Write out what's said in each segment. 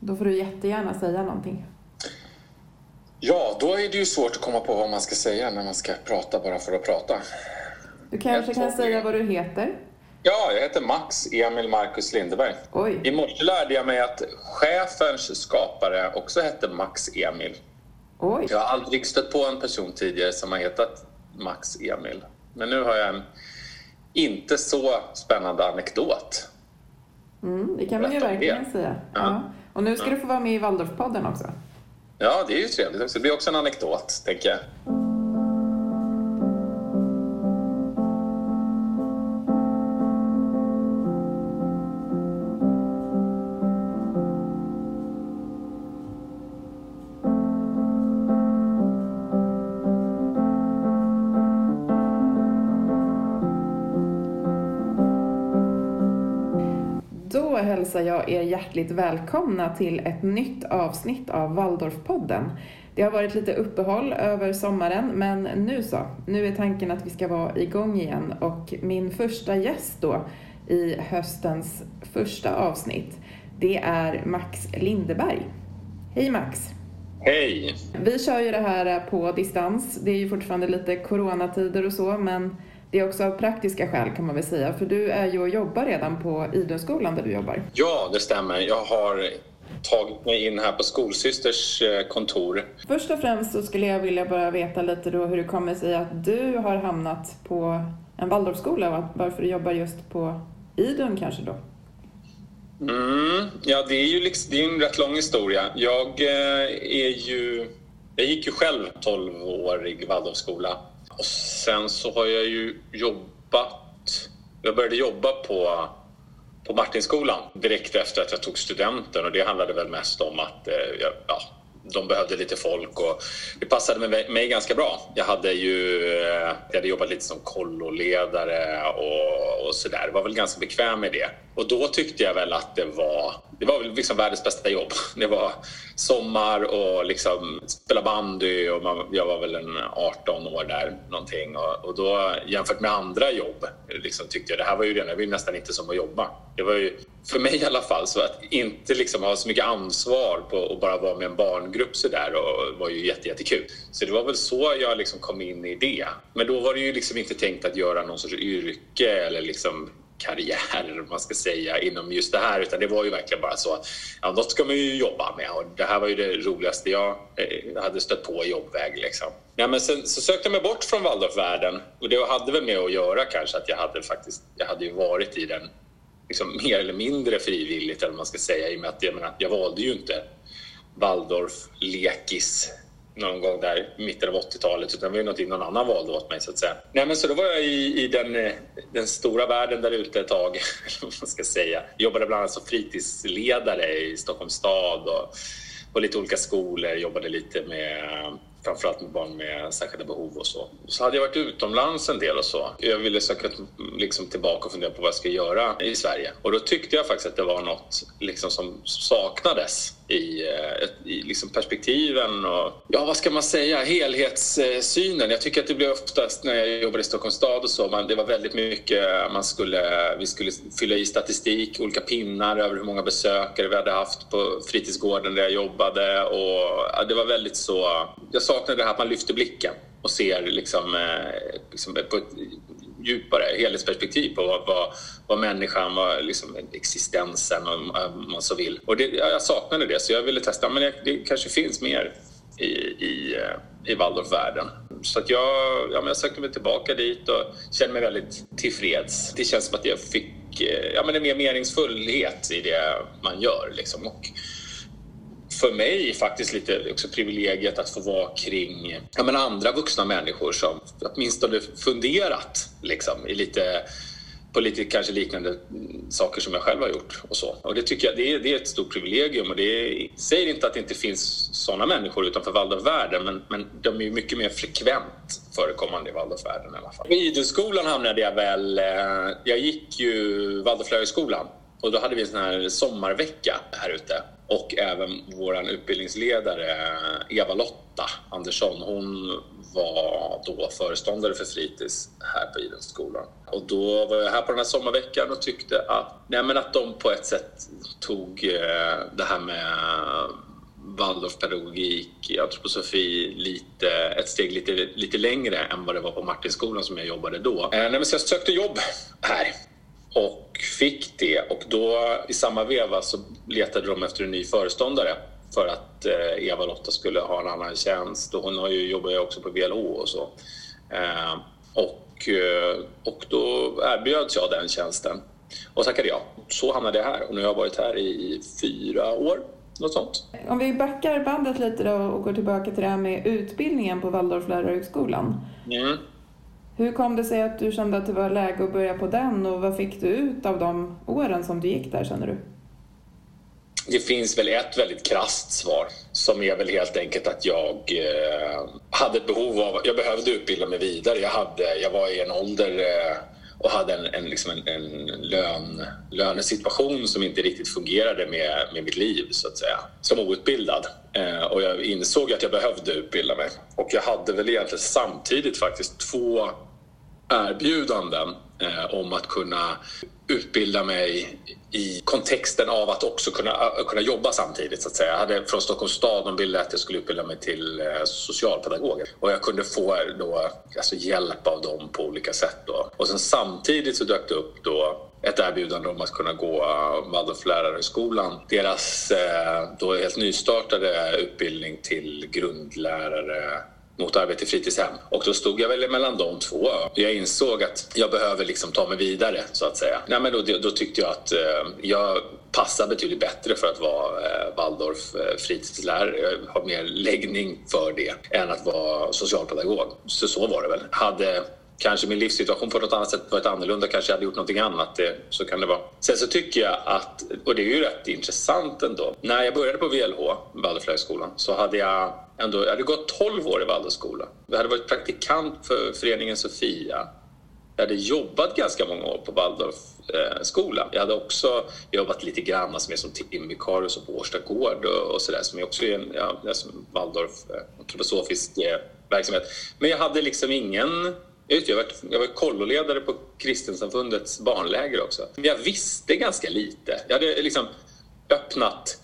Då får du jättegärna säga någonting. Ja, då är det ju svårt att komma på vad man ska säga när man ska prata bara för att prata. Du kanske kan säga vad du heter? Ja, jag heter Max Emil Marcus Lindeberg. Oj. I morse lärde jag mig att chefens skapare också hette Max Emil. Oj. Jag har aldrig stött på en person tidigare som har hetat Max Emil. Men nu har jag en inte så spännande anekdot. Mm, det kan man ju det. verkligen säga. Ja. Ja. Och nu ska du få vara med i Waldorfpodden också. Ja, det är ju trevligt. Det blir också en anekdot, tänker jag. Hälsar jag er hjärtligt välkomna till ett nytt avsnitt av Waldorfpodden. Det har varit lite uppehåll över sommaren, men nu så. Nu är tanken att vi ska vara igång igen och min första gäst då i höstens första avsnitt, det är Max Lindeberg. Hej Max! Hej! Vi kör ju det här på distans. Det är ju fortfarande lite coronatider och så, men det är också av praktiska skäl kan man väl säga, för du är ju och jobbar redan på Idunskolan där du jobbar. Ja, det stämmer. Jag har tagit mig in här på Skolsysters eh, kontor. Först och främst så skulle jag vilja bara veta lite då hur det kommer sig att du har hamnat på en Waldorfskola och varför du jobbar just på Idun kanske då. Mm, ja, det är ju liksom, det är en rätt lång historia. Jag eh, är ju... Jag gick ju själv 12-årig Waldorfskola. Och sen så har jag ju jobbat... Jag började jobba på, på Martinskolan direkt efter att jag tog studenten och det handlade väl mest om att eh, jag, ja, de behövde lite folk och det passade mig, mig ganska bra. Jag hade ju eh, jag hade jobbat lite som kolloledare och, och sådär. Var väl ganska bekväm med det. Och då tyckte jag väl att det var, det var väl liksom världens bästa jobb. Det var sommar och liksom spela bandy och man, jag var väl en 18 år där någonting. Och, och då jämfört med andra jobb liksom tyckte jag det här var ju, det, det var ju nästan inte som att jobba. Det var ju, för mig i alla fall, så att inte liksom ha så mycket ansvar på att bara vara med en barngrupp så där och var ju jätte, jättekul. Så det var väl så jag liksom kom in i det. Men då var det ju liksom inte tänkt att göra någon sorts yrke eller liksom karriär, man ska säga, inom just det här. Utan det var ju verkligen bara så att ja, något ska man ju jobba med. Och det här var ju det roligaste jag eh, hade stött på i jobbväg. Liksom. Ja, men sen så sökte jag mig bort från Waldorfvärlden. Och det hade väl med att göra kanske att jag hade faktiskt, jag hade ju varit i den liksom, mer eller mindre frivilligt, eller vad man ska säga. I och med att jag, menar, jag valde ju inte Waldorf-lekis någon gång där i mitten av 80-talet utan det var ju någonting någon annan valde åt mig så att säga. Nej men så då var jag i, i den, eh, den stora världen där ute ett tag, eller vad man ska säga. Jobbade bland annat som fritidsledare i Stockholms stad och på lite olika skolor, jobbade lite med framförallt med barn med särskilda behov och så. Så hade jag varit utomlands en del och så. Jag ville söka liksom tillbaka och fundera på vad jag ska göra i Sverige. Och då tyckte jag faktiskt att det var något liksom som saknades i, eh, i liksom perspektiven och ja, vad ska man säga, helhetssynen. Jag tycker att det blev oftast när jag jobbade i Stockholms stad och så, man, det var väldigt mycket, man skulle, vi skulle fylla i statistik, olika pinnar över hur många besökare vi hade haft på fritidsgården där jag jobbade och ja, det var väldigt så, jag saknade det här att man lyfter blicken och ser liksom, eh, liksom på ett djupare helhetsperspektiv på vad, vad, vad människan, vad liksom existensen om om man så vill. Och det, jag saknade det så jag ville testa, men det, det kanske finns mer i, i, eh, i Waldorfvärlden. Så att jag, ja, men jag sökte mig tillbaka dit och kände mig väldigt tillfreds. Det känns som att jag fick eh, ja, men en mer meningsfullhet i det man gör. Liksom. Och för mig faktiskt lite också privilegiet att få vara kring ja, men andra vuxna människor som åtminstone funderat liksom, i lite, på lite kanske liknande saker som jag själv har gjort. Och så. Och det tycker jag det är, det är ett stort privilegium och det är, säger inte att det inte finns sådana människor utanför Waldorfvärlden men, men de är ju mycket mer frekvent förekommande i Waldorfvärlden i alla fall. I Idunskolan hamnade jag väl... Eh, jag gick ju Waldorflärarhögskolan Och då hade vi en sån här sommarvecka här ute. Och även vår utbildningsledare Eva-Lotta Andersson, hon var då föreståndare för fritids här på Idenskolan. Och då var jag här på den här sommarveckan och tyckte att, nej men att de på ett sätt tog eh, det här med Waldorfpedagogik, antroposofi lite, ett steg lite, lite längre än vad det var på Martinskolan som jag jobbade då. Eh, nej, men så jag sökte jobb här och fick det och då i samma veva så letade de efter en ny föreståndare för att eh, Eva-Lotta skulle ha en annan tjänst och hon har ju, jobbar ju också på VLH och så. Eh, och, eh, och då erbjöds jag den tjänsten och tackade ja. Så hamnade jag här och nu har jag varit här i fyra år. Något sånt. Om vi backar bandet lite då och går tillbaka till det här med utbildningen på Waldorflärarhögskolan. Mm. Hur kom det sig att du kände att det var läge att börja på den och vad fick du ut av de åren som du gick där känner du? Det finns väl ett väldigt krast svar som är väl helt enkelt att jag eh, hade ett behov av, jag behövde utbilda mig vidare. Jag, hade, jag var i en ålder eh, och hade en, en, liksom en, en lön, lönesituation som inte riktigt fungerade med, med mitt liv så att säga, som outbildad. Eh, och jag insåg att jag behövde utbilda mig. Och jag hade väl egentligen samtidigt faktiskt två erbjudanden eh, om att kunna utbilda mig i kontexten av att också kunna, eh, kunna jobba samtidigt. Så att säga. Jag hade från Stockholms stad de ville att jag skulle utbilda mig till eh, socialpedagog och jag kunde få då, alltså hjälp av dem på olika sätt. Då. Och sen samtidigt så dök det upp då ett erbjudande om att kunna gå eh, Waldorflärarhögskolan. Deras då helt nystartade utbildning till grundlärare mot arbete i fritidshem. Och då stod jag väl mellan de två. Jag insåg att jag behöver liksom ta mig vidare så att säga. Nej, men då, då tyckte jag att eh, jag passar betydligt bättre för att vara eh, Waldorf eh, fritidslärare. Jag har mer läggning för det än att vara socialpedagog. Så så var det väl. Hade kanske min livssituation på något annat sätt varit annorlunda, kanske jag hade gjort någonting annat. Det, så kan det vara. Sen så tycker jag att, och det är ju rätt intressant ändå, när jag började på VLH, Waldorflärarskolan, så hade jag ändå, jag hade gått 12 år i Waldorfskola. Jag hade varit praktikant för föreningen Sofia. Jag hade jobbat ganska många år på Waldorfskola. Jag hade också jobbat lite grann alltså, som timvikarie på Årsta gård och, och sådär som är också en ja, Waldorf-antroposofisk eh, eh, verksamhet. Men jag hade liksom ingen jag var, jag var kolloledare på Kristensamfundets barnläger också. Jag visste ganska lite. Jag hade liksom öppnat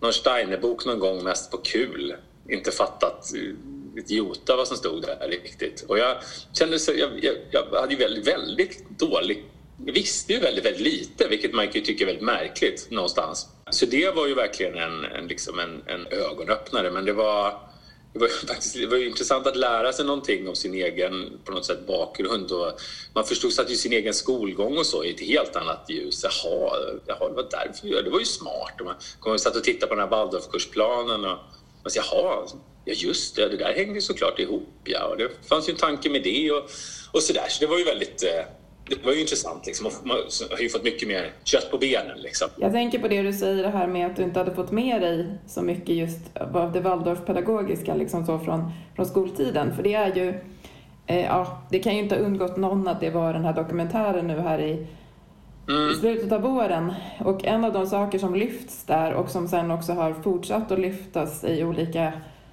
någon Steiner-bok någon gång mest på kul. Inte fattat eh, ett jota vad som stod där riktigt. Och jag kände så, jag, jag, jag hade ju väldigt, väldigt dålig jag visste ju väldigt, väldigt lite, vilket man kan tycka är väldigt märkligt någonstans. Så det var ju verkligen en, en, liksom en, en ögonöppnare, men det var det var, faktiskt, det var ju intressant att lära sig någonting om sin egen på något sätt, bakgrund. Och man förstod att sin egen skolgång och så i ett helt annat ljus. Jaha, jaha det var därför. Det var ju smart. Och man kom och satt och tittade på den här Waldorfkursplanen och man sa, jaha, ja just det, det där hängde ju såklart ihop. Ja. Och det fanns ju en tanke med det och, och sådär. Så det var ju väldigt eh, det var ju intressant. Liksom. Man har ju fått mycket mer kött på benen. Liksom. Jag tänker på det du säger det här med att du inte hade fått med dig så mycket just av det Waldorfpedagogiska liksom så från, från skoltiden. För det är ju, eh, ja, det kan ju inte ha undgått någon att det var den här dokumentären nu här i, mm. i slutet av våren. Och en av de saker som lyfts där och som sen också har fortsatt att lyftas i olika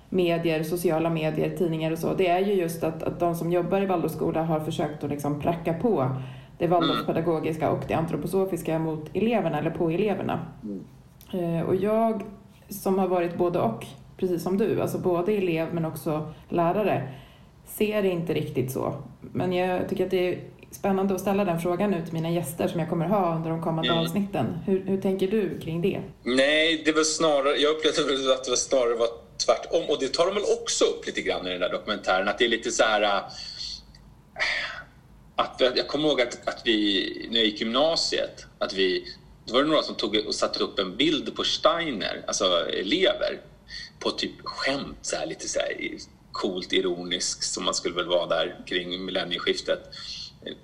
medier, sociala medier, tidningar och så, det är ju just att, att de som jobbar i Waldorfskola har försökt att liksom pracka på det Waldorfpedagogiska och det antroposofiska mot eleverna eller på eleverna. Mm. Och jag som har varit både och, precis som du, alltså både elev men också lärare, ser det inte riktigt så. Men jag tycker att det är spännande att ställa den frågan nu till mina gäster som jag kommer ha under de kommande mm. avsnitten. Hur, hur tänker du kring det? Nej, det var snarare, jag upplevde att det var snarare var tvärtom. Och det tar de väl också upp lite grann i den där dokumentären, att det är lite så här... Äh, att, jag kommer ihåg att, att vi, när jag gick gymnasiet, att vi, då var det några som tog och satte upp en bild på Steiner, alltså elever, på typ skämt, så här, lite så här coolt ironisk som man skulle väl vara där kring millennieskiftet.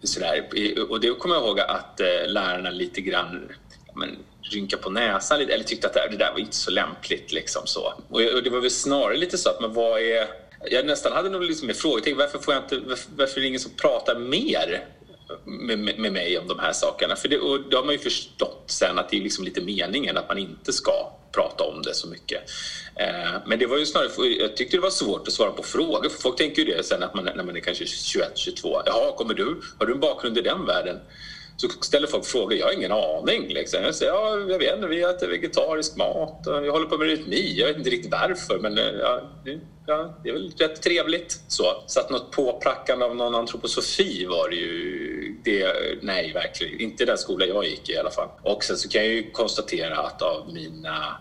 Så där. Och det kommer jag ihåg att äh, lärarna lite grann men, rynka på näsan lite, eller tyckte att det där var inte så lämpligt. Liksom så. Och, det var väl snarare lite så att, man vad är... Jag nästan hade nog liksom en frågetecken, varför, får jag inte, varför, varför är det ingen som pratar mer med, med mig om de här sakerna. För det, och då har man ju förstått sen att det är liksom lite meningen att man inte ska prata om det så mycket. Eh, men det var ju snarare, jag tyckte det var svårt att svara på frågor för folk tänker ju det sen att man, när man är kanske 21-22. Jaha, kommer du, har du en bakgrund i den världen? Så ställer folk frågor, jag har ingen aning. Liksom. Jag säger, ja, jag vet inte, vi äter vegetarisk mat och jag håller på med rytmi. Jag vet inte riktigt varför, men eh, ja, det, ja, det är väl rätt trevligt. Så, så att något påprackande av någon antroposofi var det ju... Det, nej, verkligen inte den skola jag gick i i alla fall. Och sen så kan jag ju konstatera att av mina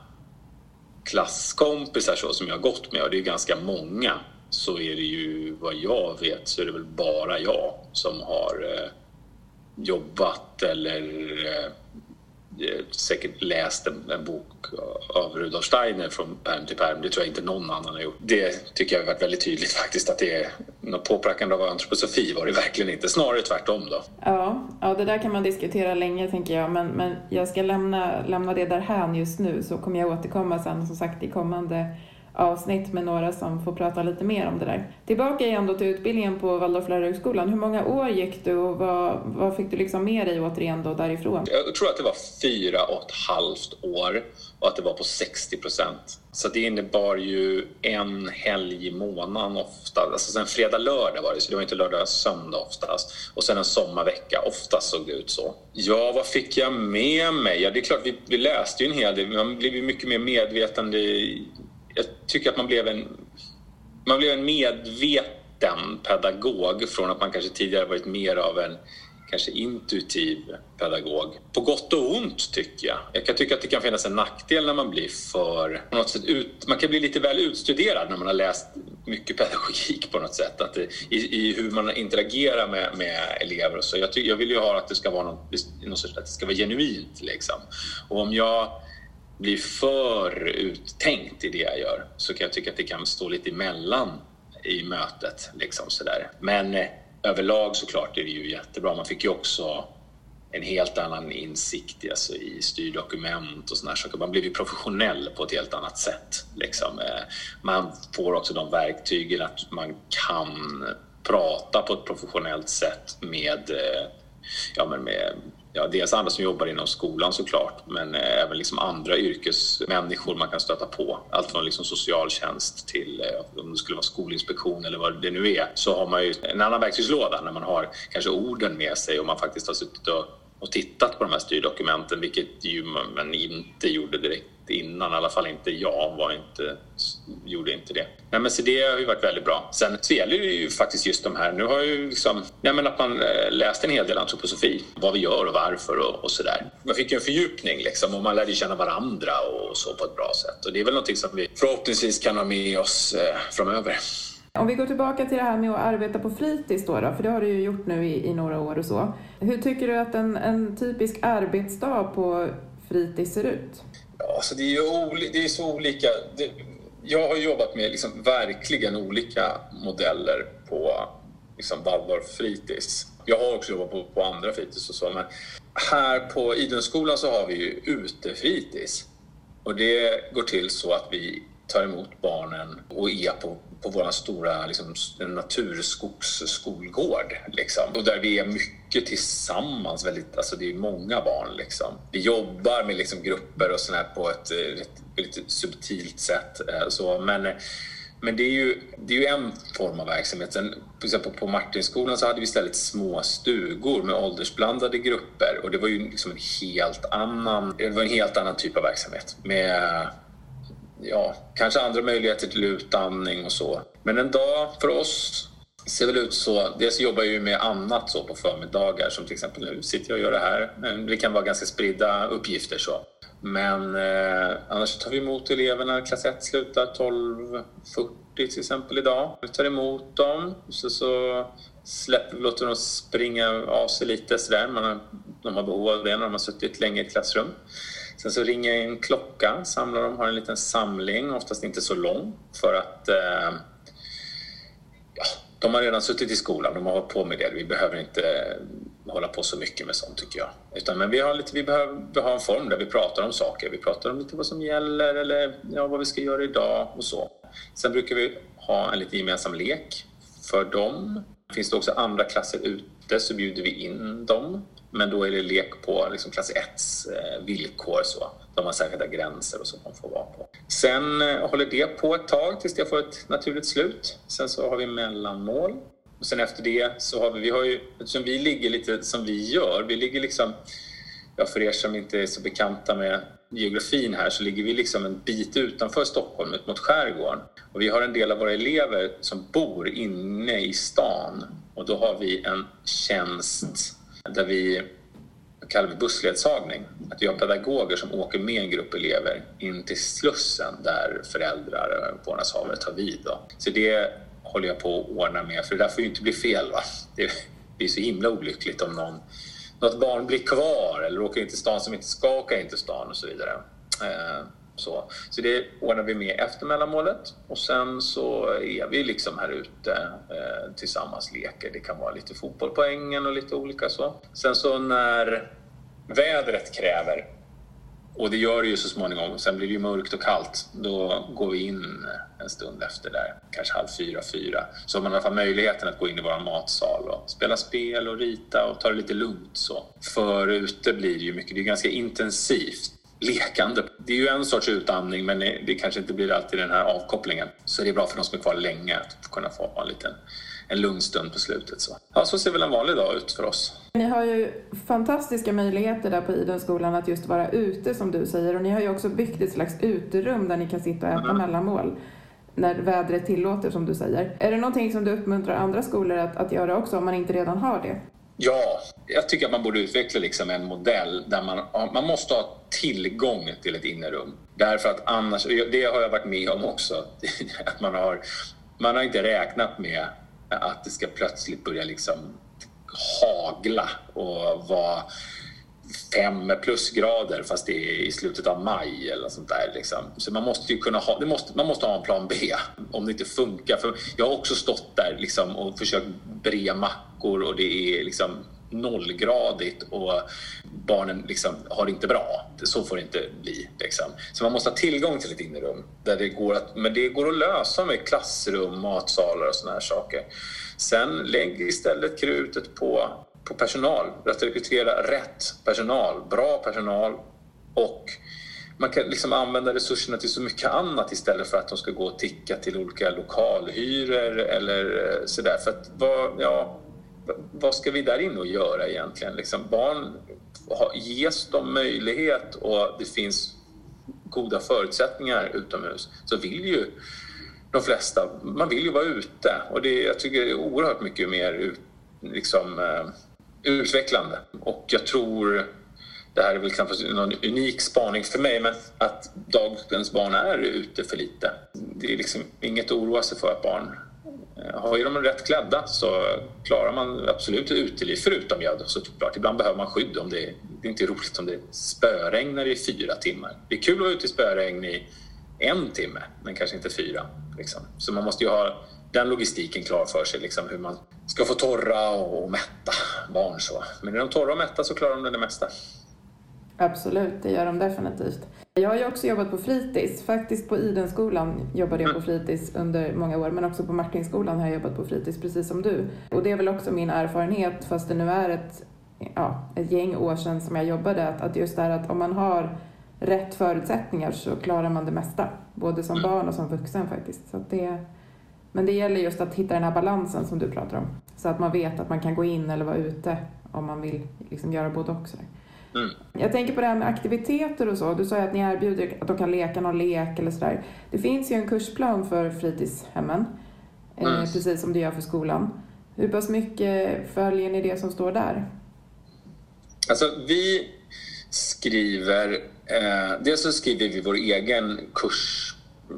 klasskompisar så, som jag har gått med, och det är ganska många, så är det ju vad jag vet så är det väl bara jag som har eh, jobbat eller eh, eh, säkert läst en, en, bok av Rudolf Steiner från perm till perm. Det tror jag inte någon annan har gjort. Det tycker jag har varit väldigt tydligt faktiskt att det är något påprackande av antroposofi var det verkligen inte. Snarare tvärtom då. Ja, ja det där kan man diskutera länge tänker jag men, men jag ska lämna, lämna det därhän just nu så kommer jag återkomma sen som sagt i kommande avsnitt med några som får prata lite mer om det där. Tillbaka igen då till utbildningen på Waldorflärarhögskolan. Hur många år gick du och vad, vad fick du liksom med dig återigen då därifrån? Jag tror att det var fyra och ett halvt år och att det var på 60 procent. Så det innebar ju en helg i månaden ofta. Alltså sen fredag, lördag var det, så det var inte lördag, söndag oftast. Och sen en sommarvecka, oftast såg det ut så. Ja, vad fick jag med mig? Ja, det är klart, vi, vi läste ju en hel del. Man blev ju mycket mer medveten jag tycker att man blev en, man blev en medveten pedagog från att man kanske tidigare varit mer av en kanske intuitiv pedagog. På gott och ont tycker jag. Jag kan tycka att det kan finnas en nackdel när man blir för... På något sätt ut, man kan bli lite väl utstuderad när man har läst mycket pedagogik på något sätt. Att det, i, I hur man interagerar med, med elever och så. Jag, ty, jag vill ju ha att det ska vara något, något sorts, att det ska vara genuint liksom. Och om jag blir för uttänkt i det jag gör så kan jag tycka att det kan stå lite emellan i mötet. Liksom sådär. Men eh, överlag såklart är det ju jättebra. Man fick ju också en helt annan insikt alltså, i styrdokument och sådana saker. Man blir ju professionell på ett helt annat sätt. Liksom. Eh, man får också de verktygen att man kan prata på ett professionellt sätt med, eh, ja, men med ja, dels andra som jobbar inom skolan såklart, men eh, även liksom andra yrkesmänniskor man kan stöta på. Allt från liksom socialtjänst till eh, om det skulle vara skolinspektion eller vad det nu är, så har man ju en annan verktygslåda när man har kanske orden med sig och man faktiskt har suttit och, och tittat på de här styrdokumenten, vilket ju man inte gjorde direkt innan, i alla fall inte jag var inte, gjorde inte det. Nej, men så det har ju varit väldigt bra. Sen så gäller det ju faktiskt just de här, nu har ju liksom, nej men att man eh, läste en hel del antroposofi, vad vi gör och varför och, och sådär. Man fick ju en fördjupning liksom och man lärde känna varandra och så på ett bra sätt. Och det är väl någonting som vi förhoppningsvis kan ha med oss eh, framöver. Om vi går tillbaka till det här med att arbeta på fritids då, då för det har du ju gjort nu i, i några år och så. Hur tycker du att en, en typisk arbetsdag på fritids ser ut? Alltså det är ju det är så olika. Det, jag har jobbat med liksom verkligen olika modeller på liksom Waldorf fritids. Jag har också jobbat på, på andra fritids och så, men här på Idunskolan så har vi ju utefritids. Och det går till så att vi tar emot barnen och är på, på vår stora liksom, naturskogsskolgård. Liksom. Och där vi är mycket tillsammans, väldigt, alltså det är många barn. Liksom. Vi jobbar med liksom, grupper och sådär på ett lite subtilt sätt. Eh, så, men men det är, ju, det är ju en form av verksamhet. Sen, till exempel på Martinskolan så hade vi istället små stugor med åldersblandade grupper och det var ju liksom en helt annan, det var en helt annan typ av verksamhet med ja, kanske andra möjligheter till utandning och så. Men en dag för oss ser väl ut så. Dels jobbar jag ju med annat så på förmiddagar som till exempel nu sitter jag och gör det här. Det kan vara ganska spridda uppgifter så. Men eh, annars tar vi emot eleverna. Klass 1 slutar 12.40 till exempel idag. Vi tar emot dem så, så släpper låter dem springa av sig lite sådär. Man har, de har behov av det när de har suttit länge i ett klassrum. Sen så ringer jag en klocka, samlar dem, har en liten samling, oftast inte så lång, för att eh, ja, de har redan suttit i skolan, de har hållit på med det. Vi behöver inte hålla på så mycket med sånt tycker jag. Utan, men vi, har lite, vi behöver ha en form där vi pratar om saker. Vi pratar om lite vad som gäller eller ja, vad vi ska göra idag och så. Sen brukar vi ha en lite gemensam lek för dem. Finns det också andra klasser ute så bjuder vi in dem. Men då är det lek på liksom klass 1 eh, villkor. Så. De har särskilda gränser och så de får vara på. Sen eh, håller det på ett tag tills det får ett naturligt slut. Sen så har vi mellanmål. Och sen efter det så har vi, vi har ju, eftersom vi ligger lite som vi gör, vi ligger liksom, ja för er som inte är så bekanta med geografin här så ligger vi liksom en bit utanför Stockholm, ut mot skärgården. Och vi har en del av våra elever som bor inne i stan och då har vi en tjänst där vi kallar vi bussledsagning. Att vi har pedagoger som åker med en grupp elever in till Slussen där föräldrar och vårdnadshavare tar vid. Då. Så det håller jag på att ordna med, för det där får ju inte bli fel. Va? Det blir så himla olyckligt om någon, något barn blir kvar eller åker in till stan som inte ska åka in till stan och så vidare. Eh, så. så det ordnar vi med efter mellanmålet och sen så är vi liksom här ute eh, tillsammans leker. Det kan vara lite fotboll på ängen och lite olika så. Sen så när vädret kräver och det gör det ju så småningom. Sen blir det ju mörkt och kallt. Då går vi in en stund efter där, kanske halv fyra, fyra. Så har man i alla fall möjligheten att gå in i vår matsal och spela spel och rita och ta det lite lugnt så. För ute blir det ju mycket, det är ganska intensivt lekande. Det är ju en sorts utandning men det kanske inte blir alltid den här avkopplingen. Så det är bra för de som är kvar länge att kunna få en liten en lugn stund på slutet. Så. Ja, så ser väl en vanlig dag ut för oss. Ni har ju fantastiska möjligheter där på Idunskolan att just vara ute som du säger och ni har ju också byggt ett slags uterum där ni kan sitta och äta mm. mellanmål när vädret tillåter som du säger. Är det någonting som du uppmuntrar andra skolor att, att göra också om man inte redan har det? Ja, jag tycker att man borde utveckla liksom en modell där man, man måste ha tillgång till ett innerum. Därför att annars, det har jag varit med om också, att man har, man har inte räknat med att det ska plötsligt börja liksom hagla och vara fem plusgrader fast det är i slutet av maj eller sånt där. Liksom. Så man måste ju kunna ha, det måste, man måste ha en plan B om det inte funkar. För jag har också stått där liksom och försökt bre mackor och det är liksom nollgradigt och barnen liksom har det inte bra. Så får det inte bli. Liksom. Så man måste ha tillgång till ett innerum. Där det går att, men det går att lösa med klassrum, matsalar och såna här saker. Sen lägg istället krutet på, på personal. Att rekrytera rätt personal, bra personal och man kan liksom använda resurserna till så mycket annat istället för att de ska gå och ticka till olika lokalhyror eller eh, sådär. För att ja, vad ska vi där inne och göra egentligen? Liksom barn ges de möjlighet och det finns goda förutsättningar utomhus så vill ju de flesta, man vill ju vara ute och det, jag tycker det är oerhört mycket mer ut, liksom, uh, utvecklande. Och jag tror, det här är väl knappast någon unik spaning för mig, men att dagens barn är ute för lite. Det är liksom inget att oroa sig för att barn Eh, har ju de rätt klädda så klarar man absolut uteliv, förutom ja, såklart. Ibland behöver man skydd. Om det, är, det är inte roligt om det spöregnar i fyra timmar. Det är kul att vara ute i spöregn i en timme, men kanske inte fyra. Liksom. Så man måste ju ha den logistiken klar för sig, liksom, hur man ska få torra och, och mätta barn. Så. Men är de torra och mätta så klarar de det mesta. Absolut, det gör de definitivt. Jag har ju också jobbat på fritids. Faktiskt på Idenskolan jobbade jag på fritids under många år, men också på Martinskolan har jag jobbat på fritids, precis som du. Och det är väl också min erfarenhet, fast det nu är ett, ja, ett gäng år sedan som jag jobbade, att, att just det här att om man har rätt förutsättningar så klarar man det mesta, både som barn och som vuxen faktiskt. Så det, men det gäller just att hitta den här balansen som du pratar om, så att man vet att man kan gå in eller vara ute om man vill liksom göra både och. Sådär. Mm. Jag tänker på det här med aktiviteter och så. Du sa ju att ni erbjuder att de kan leka någon lek eller sådär. Det finns ju en kursplan för fritidshemmen, eh, mm. precis som det gör för skolan. Hur pass mycket följer ni det som står där? Alltså, vi skriver... Eh, dels så skriver vi vår egen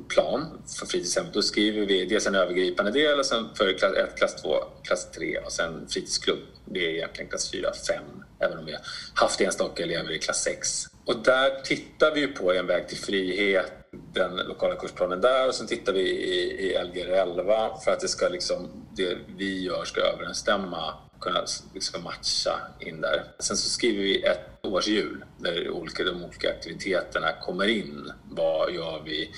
plan för fritidshemmet. Då skriver vi dels en övergripande del och sen för klass 1, klass 2, klass 3 och sen fritidsklubb. Det är egentligen klass 4, 5 även om vi har haft enstaka elever i klass 6. Och där tittar vi på En väg till frihet, den lokala kursplanen där och sen tittar vi i, i Lgr 11 för att det ska liksom, det vi gör ska överensstämma kunna liksom matcha in där. Sen så skriver vi ett årshjul där olika, de olika aktiviteterna kommer in. Vad gör vi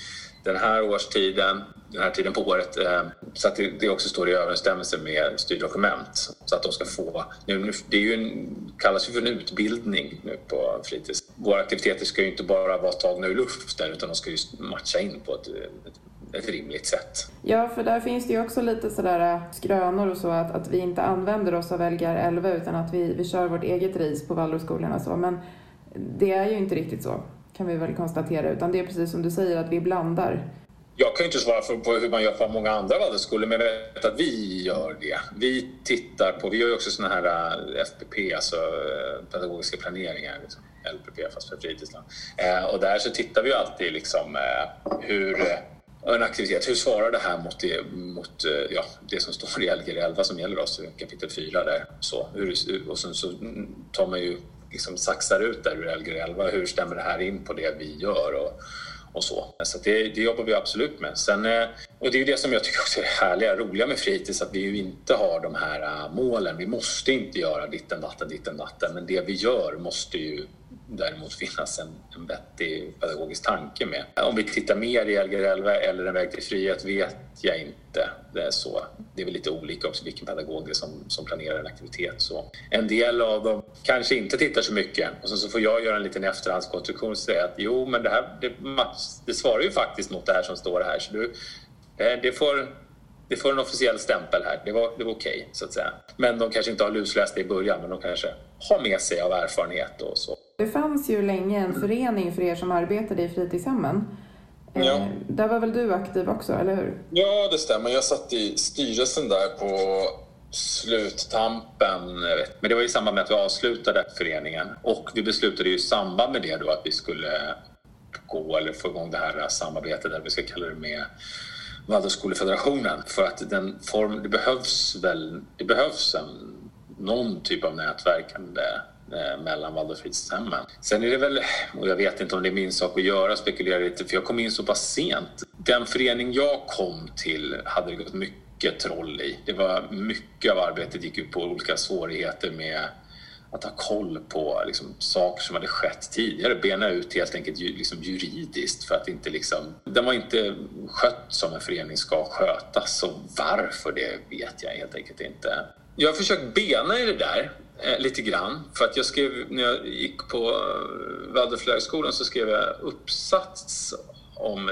den här årstiden, den här tiden på året eh, så att det, också står i överensstämmelse med styrdokument. Så att de ska få... Nu, det är ju en, kallas ju för en utbildning nu på fritids. Våra aktiviteter ska ju inte bara vara tagna ur luften utan de ska ju matcha in på ett, ett ett rimligt sätt. Ja, för där finns det ju också lite sådär eh, skrönor och så att, att vi inte använder oss av Lgr 11 utan att vi, vi kör vårt eget ris på Waldorfskolorna så. Men det är ju inte riktigt så kan vi väl konstatera utan det är precis som du säger att vi blandar. Jag kan ju inte svara på hur man gör på många andra Waldorfskolor men jag vet att vi gör det. Vi tittar på, vi gör ju också sådana här äh, FPP, alltså äh, pedagogiska planeringar. Liksom. LPP fast för fritidsland. Äh, och där så tittar vi alltid liksom hur en aktivitet. Hur svarar det här mot det, mot, ja, det som står i Lgr 11 som gäller oss, kapitel 4 där. Så, hur, och sen så mm, tar man ju liksom saxar ut där ur Lgr 11. Hur stämmer det här in på det vi gör? Och, och så. Så det, det, jobbar vi absolut med. Sen, eh, och det är det som jag tycker också är härliga, roliga med fritids, att vi ju inte har de här eh, målen. Vi måste inte göra ditten datten, ditten datten, men det vi gör måste ju däremot finnas en, en vettig pedagogisk tanke med. Om vi tittar mer i Lgr 11 eller En väg till frihet vet jag inte. Det är så. Det är väl lite olika också vilken pedagog det är som, som planerar en aktivitet. Så en del av dem kanske inte tittar så mycket och sen så får jag göra en liten efterhandskonstruktion och säga att jo, men det här det, det svarar ju faktiskt mot det här som står här. Så du, eh, det får det får en officiell stämpel här. Det var, det var okej, okay, så att säga. Men de kanske inte har lusläst det i början, men de kanske har med sig av erfarenhet och så. Det fanns ju länge en förening för er som arbetade i fritidshemmen. Eh, ja. Där var väl du aktiv också, eller hur? Ja, det stämmer. Jag satt i styrelsen där på sluttampen. Men det var i samband med att vi avslutade föreningen och vi beslutade ju i samband med det då att vi skulle gå eller få igång det här samarbetet, eller vi ska kalla det med Waldorfskolefederationen för att den form, det behövs väl, det behövs en, någon typ av nätverkande Eh, mellan Waldorfridshemmen. Sen är det väl, och jag vet inte om det är min sak att göra, spekulera lite, för jag kom in så pass sent. Den förening jag kom till hade det gått mycket troll i. Det var mycket av arbetet gick ut på olika svårigheter med att ha koll på liksom, saker som hade skett tidigare, bena ut helt enkelt liksom, juridiskt för att inte liksom, den var inte skött som en förening ska skötas så varför det vet jag helt enkelt inte. Jag har försökt bena i det där eh, lite grann för att jag skrev, när jag gick på eh, Waldorflärarskolan så skrev jag uppsats om,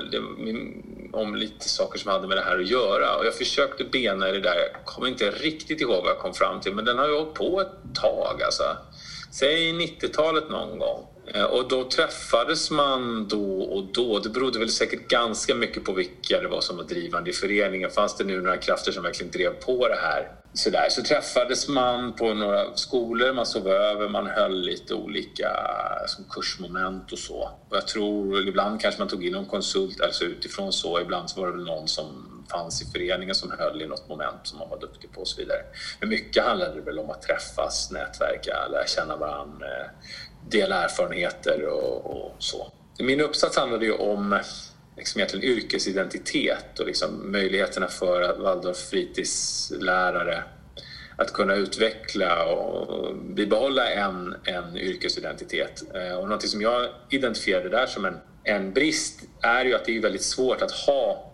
om lite saker som hade med det här att göra. Och jag försökte bena i det där. Jag kommer inte riktigt ihåg vad jag kom fram till, men den har ju hållit på ett tag. Alltså. Säg 90-talet någon gång. Eh, och då träffades man då och då. Det berodde väl säkert ganska mycket på vilka det var som var drivande i föreningen. Fanns det nu några krafter som verkligen drev på det här? Så, där. så träffades man på några skolor, man sov över, man höll lite olika som kursmoment och så. Och jag tror ibland kanske man tog in någon konsult, alltså utifrån så. Ibland så var det väl någon som fanns i föreningen som höll i något moment som man var duktig på och så vidare. Men mycket handlade det väl om att träffas, nätverka, lära känna varandra, eh, dela erfarenheter och, och så. Min uppsats handlade ju om liksom egentligen yrkesidentitet och liksom möjligheterna för Waldorf fritidslärare att kunna utveckla och bibehålla en, en yrkesidentitet. Eh, och någonting som jag identifierade där som en, en brist är ju att det är väldigt svårt att ha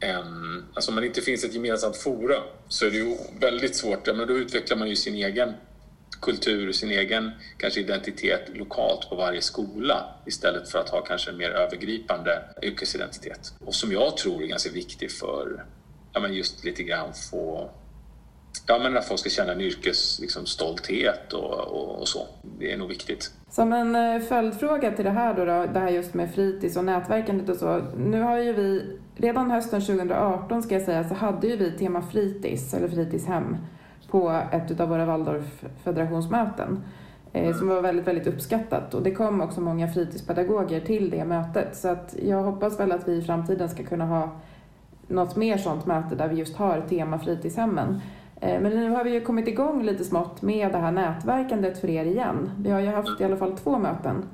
en... Alltså om det inte finns ett gemensamt forum så är det ju väldigt svårt. Men då utvecklar man ju sin egen kultur, sin egen kanske identitet lokalt på varje skola istället för att ha kanske en mer övergripande yrkesidentitet. Och som jag tror är ganska viktig för ja, men just lite grann få Ja, men att folk ska känna en yrkesstolthet liksom, och, och, och, så. Det är nog viktigt. Som en eh, följdfråga till det här då, då, det här just med fritids och nätverkandet och så. Nu har ju vi, redan hösten 2018 ska jag säga, så hade ju vi tema fritids eller fritidshem på ett av våra Waldorf federationsmöten eh, mm. som var väldigt, väldigt uppskattat och det kom också många fritidspedagoger till det mötet så att jag hoppas väl att vi i framtiden ska kunna ha något mer sånt möte där vi just har tema fritidshemmen. Eh, men nu har vi ju kommit igång lite smått med det här nätverkandet för er igen. Vi har ju haft i alla fall två möten.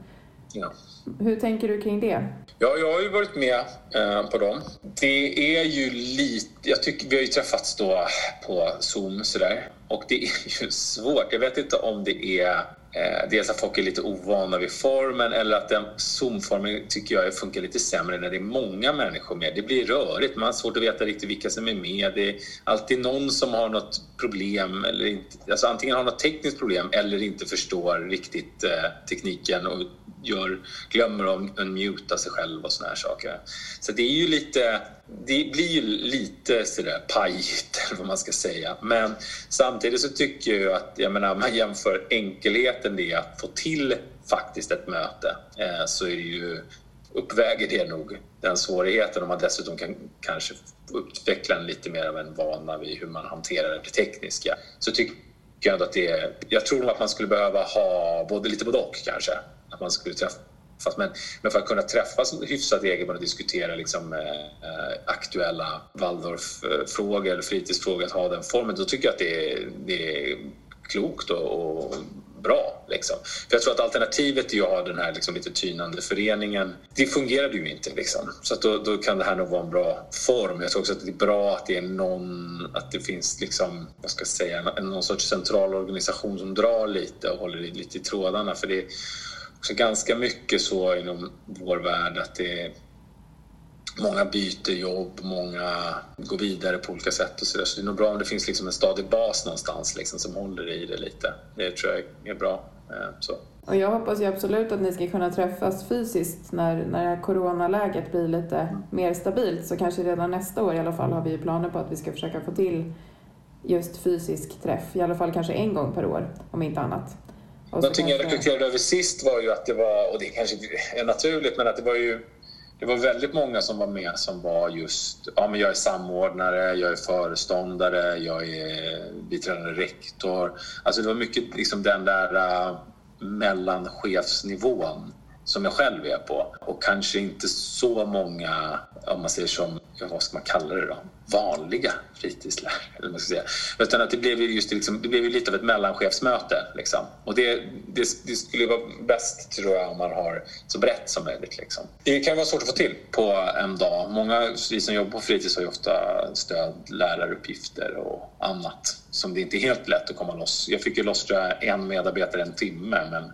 Ja. Hur tänker du kring det? Ja, jag har ju varit med eh, på dem. Det är ju lite... Jag tycker, vi har ju träffats då på Zoom sådär och det är ju svårt. Jag vet inte om det är Eh, dels att folk är lite ovana vid formen eller att den zoomformen tycker jag funkar lite sämre när det är många människor med. Det blir rörigt, man har svårt att veta riktigt vilka som är med. Det är alltid någon som har något problem, eller inte, alltså antingen har något tekniskt problem eller inte förstår riktigt eh, tekniken och gör, glömmer att unmuta sig själv och såna här saker. Så det är ju lite, det blir ju lite sådär pajigt eller vad man ska säga. Men samtidigt så tycker jag att, jag menar, man jämför enkelheten det att få till faktiskt ett möte eh, så är det ju uppväger det nog den svårigheten om man dessutom kan kanske utveckla en lite mer av en vana vid hur man hanterar det tekniska. Så tycker jag ändå att det är, jag tror nog att man skulle behöva ha både lite både och kanske att man skulle träffas. Men, men för att kunna träffas hyfsat regelbundet och diskutera liksom, eh, eh, aktuella Waldorf-frågor eller fritidsfrågor, att ha den formen, då tycker jag att det är, det är klokt och, och bra. Liksom. För jag tror att alternativet är att ha den här liksom, lite tynande föreningen. Det fungerade ju inte. Liksom. Så att då, då, kan det här nog vara en bra form. Jag tror också att det är bra att det är någon, att det finns liksom, vad ska jag säga, någon sorts central organisation som drar lite och håller lite i trådarna. För det också ganska mycket så inom vår värld att det är Många byter jobb, många går vidare på olika sätt och så, där. så det är nog bra om det finns liksom en stadig bas någonstans liksom, som håller i det lite. Det tror jag är bra. Eh, så. Och jag hoppas ju absolut att ni ska kunna träffas fysiskt när, när det här coronaläget blir lite mer stabilt. Så kanske redan nästa år i alla fall har vi planer på att vi ska försöka få till just fysisk träff. I alla fall kanske en gång per år, om inte annat. Någonting jag reflekterade över sist var ju att det var, och det kanske är naturligt, men att det var ju det var väldigt många som var med som var just, ja men jag är samordnare, jag är föreståndare, jag är biträdande rektor. Alltså det var mycket liksom den där uh, mellanchefsnivån som jag själv är på och kanske inte så många, om man säger som, vad ska man kalla det då, vanliga fritidslärare. Eller man ska säga. Utan att det blev just liksom, det blev lite av ett mellanchefsmöte. Liksom. Och det, det, det, skulle vara bäst tror jag om man har så brett som möjligt. Liksom. Det kan vara svårt att få till på en dag. Många vi som jobbar på fritids har ju ofta stöd, läraruppgifter och annat som det inte är helt lätt att komma loss. Jag fick ju loss tror jag, en medarbetare en timme men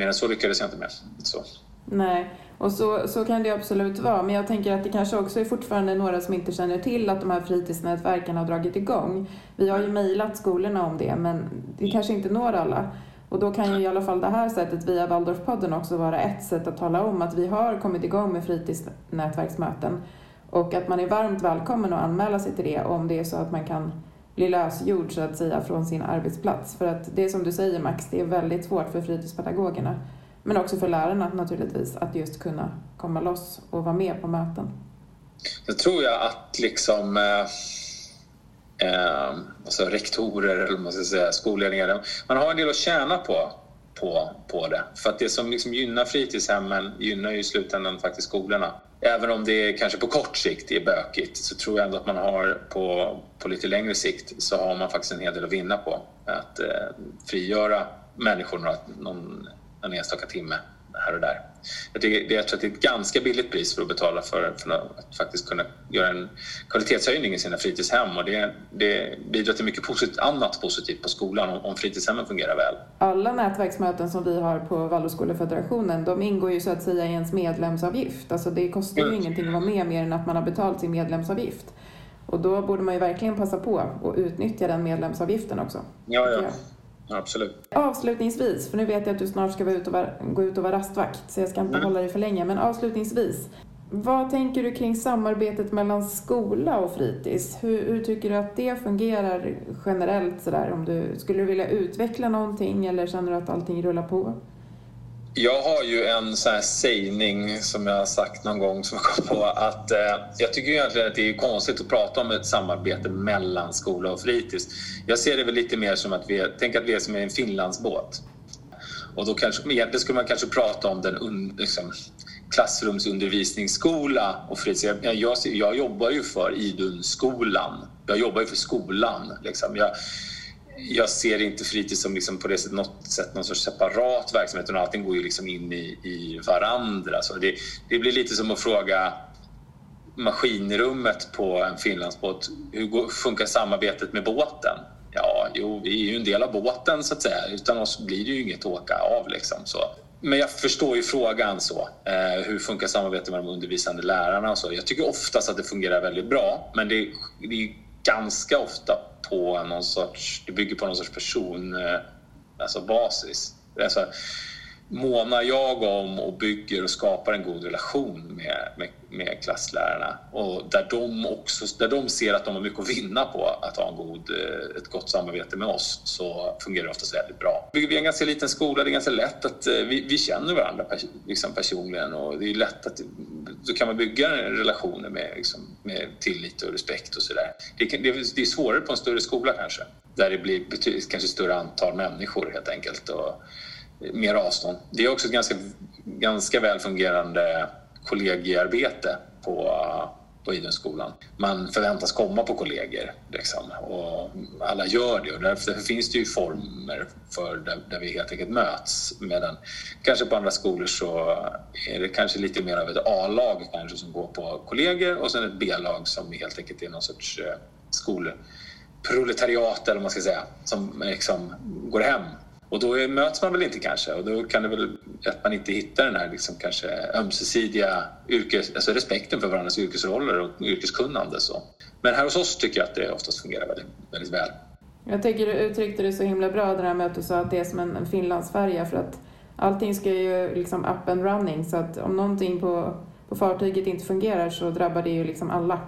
Mer än så lyckades jag inte med. Så. Nej, och så, så kan det absolut vara. Men jag tänker att det kanske också är fortfarande några som inte känner till att de här fritidsnätverken har dragit igång. Vi har ju mejlat skolorna om det, men det kanske inte når alla. Och då kan ju i alla fall det här sättet via Waldorfpodden också vara ett sätt att tala om att vi har kommit igång med fritidsnätverksmöten och att man är varmt välkommen att anmäla sig till det om det är så att man kan bli lösgjord så att säga från sin arbetsplats. För att det är som du säger Max, det är väldigt svårt för fritidspedagogerna men också för lärarna naturligtvis att just kunna komma loss och vara med på möten. Så tror jag att liksom eh, eh, alltså rektorer eller man ska säga skolledningar, man har en del att tjäna på på, på det. För att det som liksom gynnar fritidshemmen gynnar ju i slutändan faktiskt skolorna. Även om det kanske på kort sikt är bökigt så tror jag ändå att man har på, på lite längre sikt så har man faktiskt en hel del att vinna på att eh, frigöra människor några, någon, någon enstaka timme här och där. Jag, tycker, jag tror att det är ett ganska billigt pris för att betala för, för att faktiskt kunna göra en kvalitetshöjning i sina fritidshem och det, det bidrar till mycket positivt, annat positivt på skolan om, om fritidshemmen fungerar väl. Alla nätverksmöten som vi har på Waldorfskolefederationen de ingår ju så att säga i ens medlemsavgift. Alltså det kostar ju mm. ingenting att vara med mer än att man har betalt sin medlemsavgift. Och då borde man ju verkligen passa på att utnyttja den medlemsavgiften också. Ja, ja. Absolut. Avslutningsvis, för nu vet jag att du snart ska ut vara, gå ut och vara rastvakt, så jag ska inte mm. hålla dig för länge, men avslutningsvis. Vad tänker du kring samarbetet mellan skola och fritids? Hur, hur tycker du att det fungerar generellt sådär? Om du, skulle du vilja utveckla någonting eller känner du att allting rullar på? Jag har ju en sån här sägning som jag har sagt någon gång som jag kom på att eh, jag tycker egentligen att det är konstigt att prata om ett samarbete mellan skola och fritids. Jag ser det väl lite mer som att vi, tänk att vi är som en Finlandsbåt. Och då kanske, egentligen skulle man kanske prata om den un, liksom, klassrumsundervisningsskola och fritids. Jag, jag, jag jobbar ju för Idunskolan. Jag jobbar ju för skolan. Liksom. Jag, jag ser inte fritids som liksom på det sättet, något sätt någon sorts separat verksamhet utan allting går ju liksom in i, i varandra. Så det, det blir lite som att fråga maskinrummet på en Finlandsbåt, hur går, funkar samarbetet med båten? Ja, jo, vi är ju en del av båten så att säga. Utan oss blir det ju inget att åka av liksom. Så. Men jag förstår ju frågan så. Eh, hur funkar samarbetet med de undervisande lärarna och så? Jag tycker oftast att det fungerar väldigt bra, men det, det är ganska ofta på någon sorts, det bygger på någon sorts person, eh, alltså basis. Alltså, månar jag om och bygger och skapar en god relation med, med, med, klasslärarna och där de, också, där de ser att de har mycket att vinna på att ha en god, eh, ett gott samarbete med oss så fungerar det oftast väldigt bra. Vi är en ganska liten skola, det är ganska lätt att eh, vi, vi känner varandra liksom personligen och det är lätt att då kan man bygga relationer med, liksom, med tillit och respekt och sådär. Det, det, det är svårare på en större skola kanske där det blir betydligt, kanske större antal människor helt enkelt. Och, mer avstånd. Det är också ett ganska, ganska väl fungerande kollegiearbete på, på Idrottsskolan. Man förväntas komma på kollegor liksom, och alla gör det och därför finns det ju former för där, där, vi helt enkelt möts. Medan kanske på andra skolor så är det kanske lite mer av ett A-lag kanske som går på kollegor och sen ett B-lag som helt enkelt är någon sorts eh, skolproletariat eller vad man ska säga som liksom går hem och då möts man väl inte kanske och då kan det väl att man inte hittar den här liksom kanske ömsesidiga yrkes, alltså respekten för varandras yrkesroller och yrkeskunnande. Så. Men här hos oss tycker jag att det oftast fungerar väldigt, väldigt väl. Jag tycker du uttryckte det så himla bra det där med att du sa att det är som en, en Finlandsfärja för att allting ska ju liksom up and running så att om någonting på, på fartyget inte fungerar så drabbar det ju liksom alla.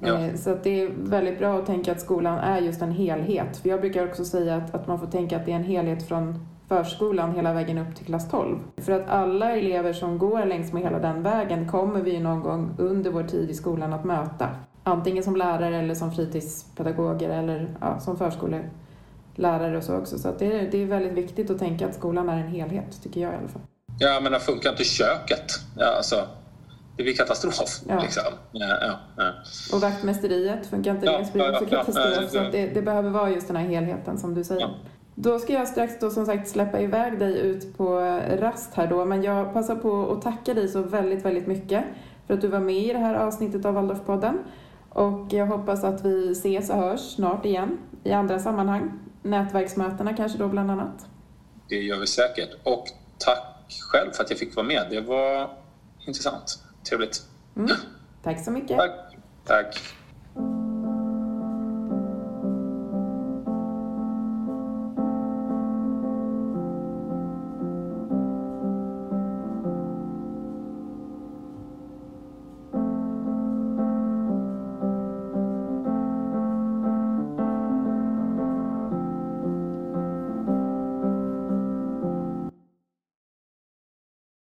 Ja. Eh, så det är väldigt bra att tänka att skolan är just en helhet. För jag brukar också säga att, att man får tänka att det är en helhet från förskolan hela vägen upp till klass 12. För att alla elever som går längs med hela den vägen kommer vi någon gång under vår tid i skolan att möta. Antingen som lärare eller som fritidspedagoger eller ja, som förskolelärare och så också. Så det, är, det är väldigt viktigt att tänka att skolan är en helhet, tycker jag i alla fall. Ja, men funkar inte köket? Ja, alltså, det blir katastrof. Ja. Liksom. Ja, ja, ja. Och vaktmästeriet, funkar inte det så blir det katastrof. Så det, det, behöver vara just den här helheten som du säger. Då ska jag strax då som sagt släppa iväg dig ut på rast här då, men jag passar på att tacka dig så väldigt, väldigt mycket för att du var med i det här avsnittet av Waldorfpodden. Och jag hoppas att vi ses och hörs snart igen i andra sammanhang. Nätverksmötena kanske då bland annat. Det gör vi säkert. Och tack själv för att jag fick vara med. Det var intressant. Trevligt. Mm. Tack så mycket. Tack. Tack.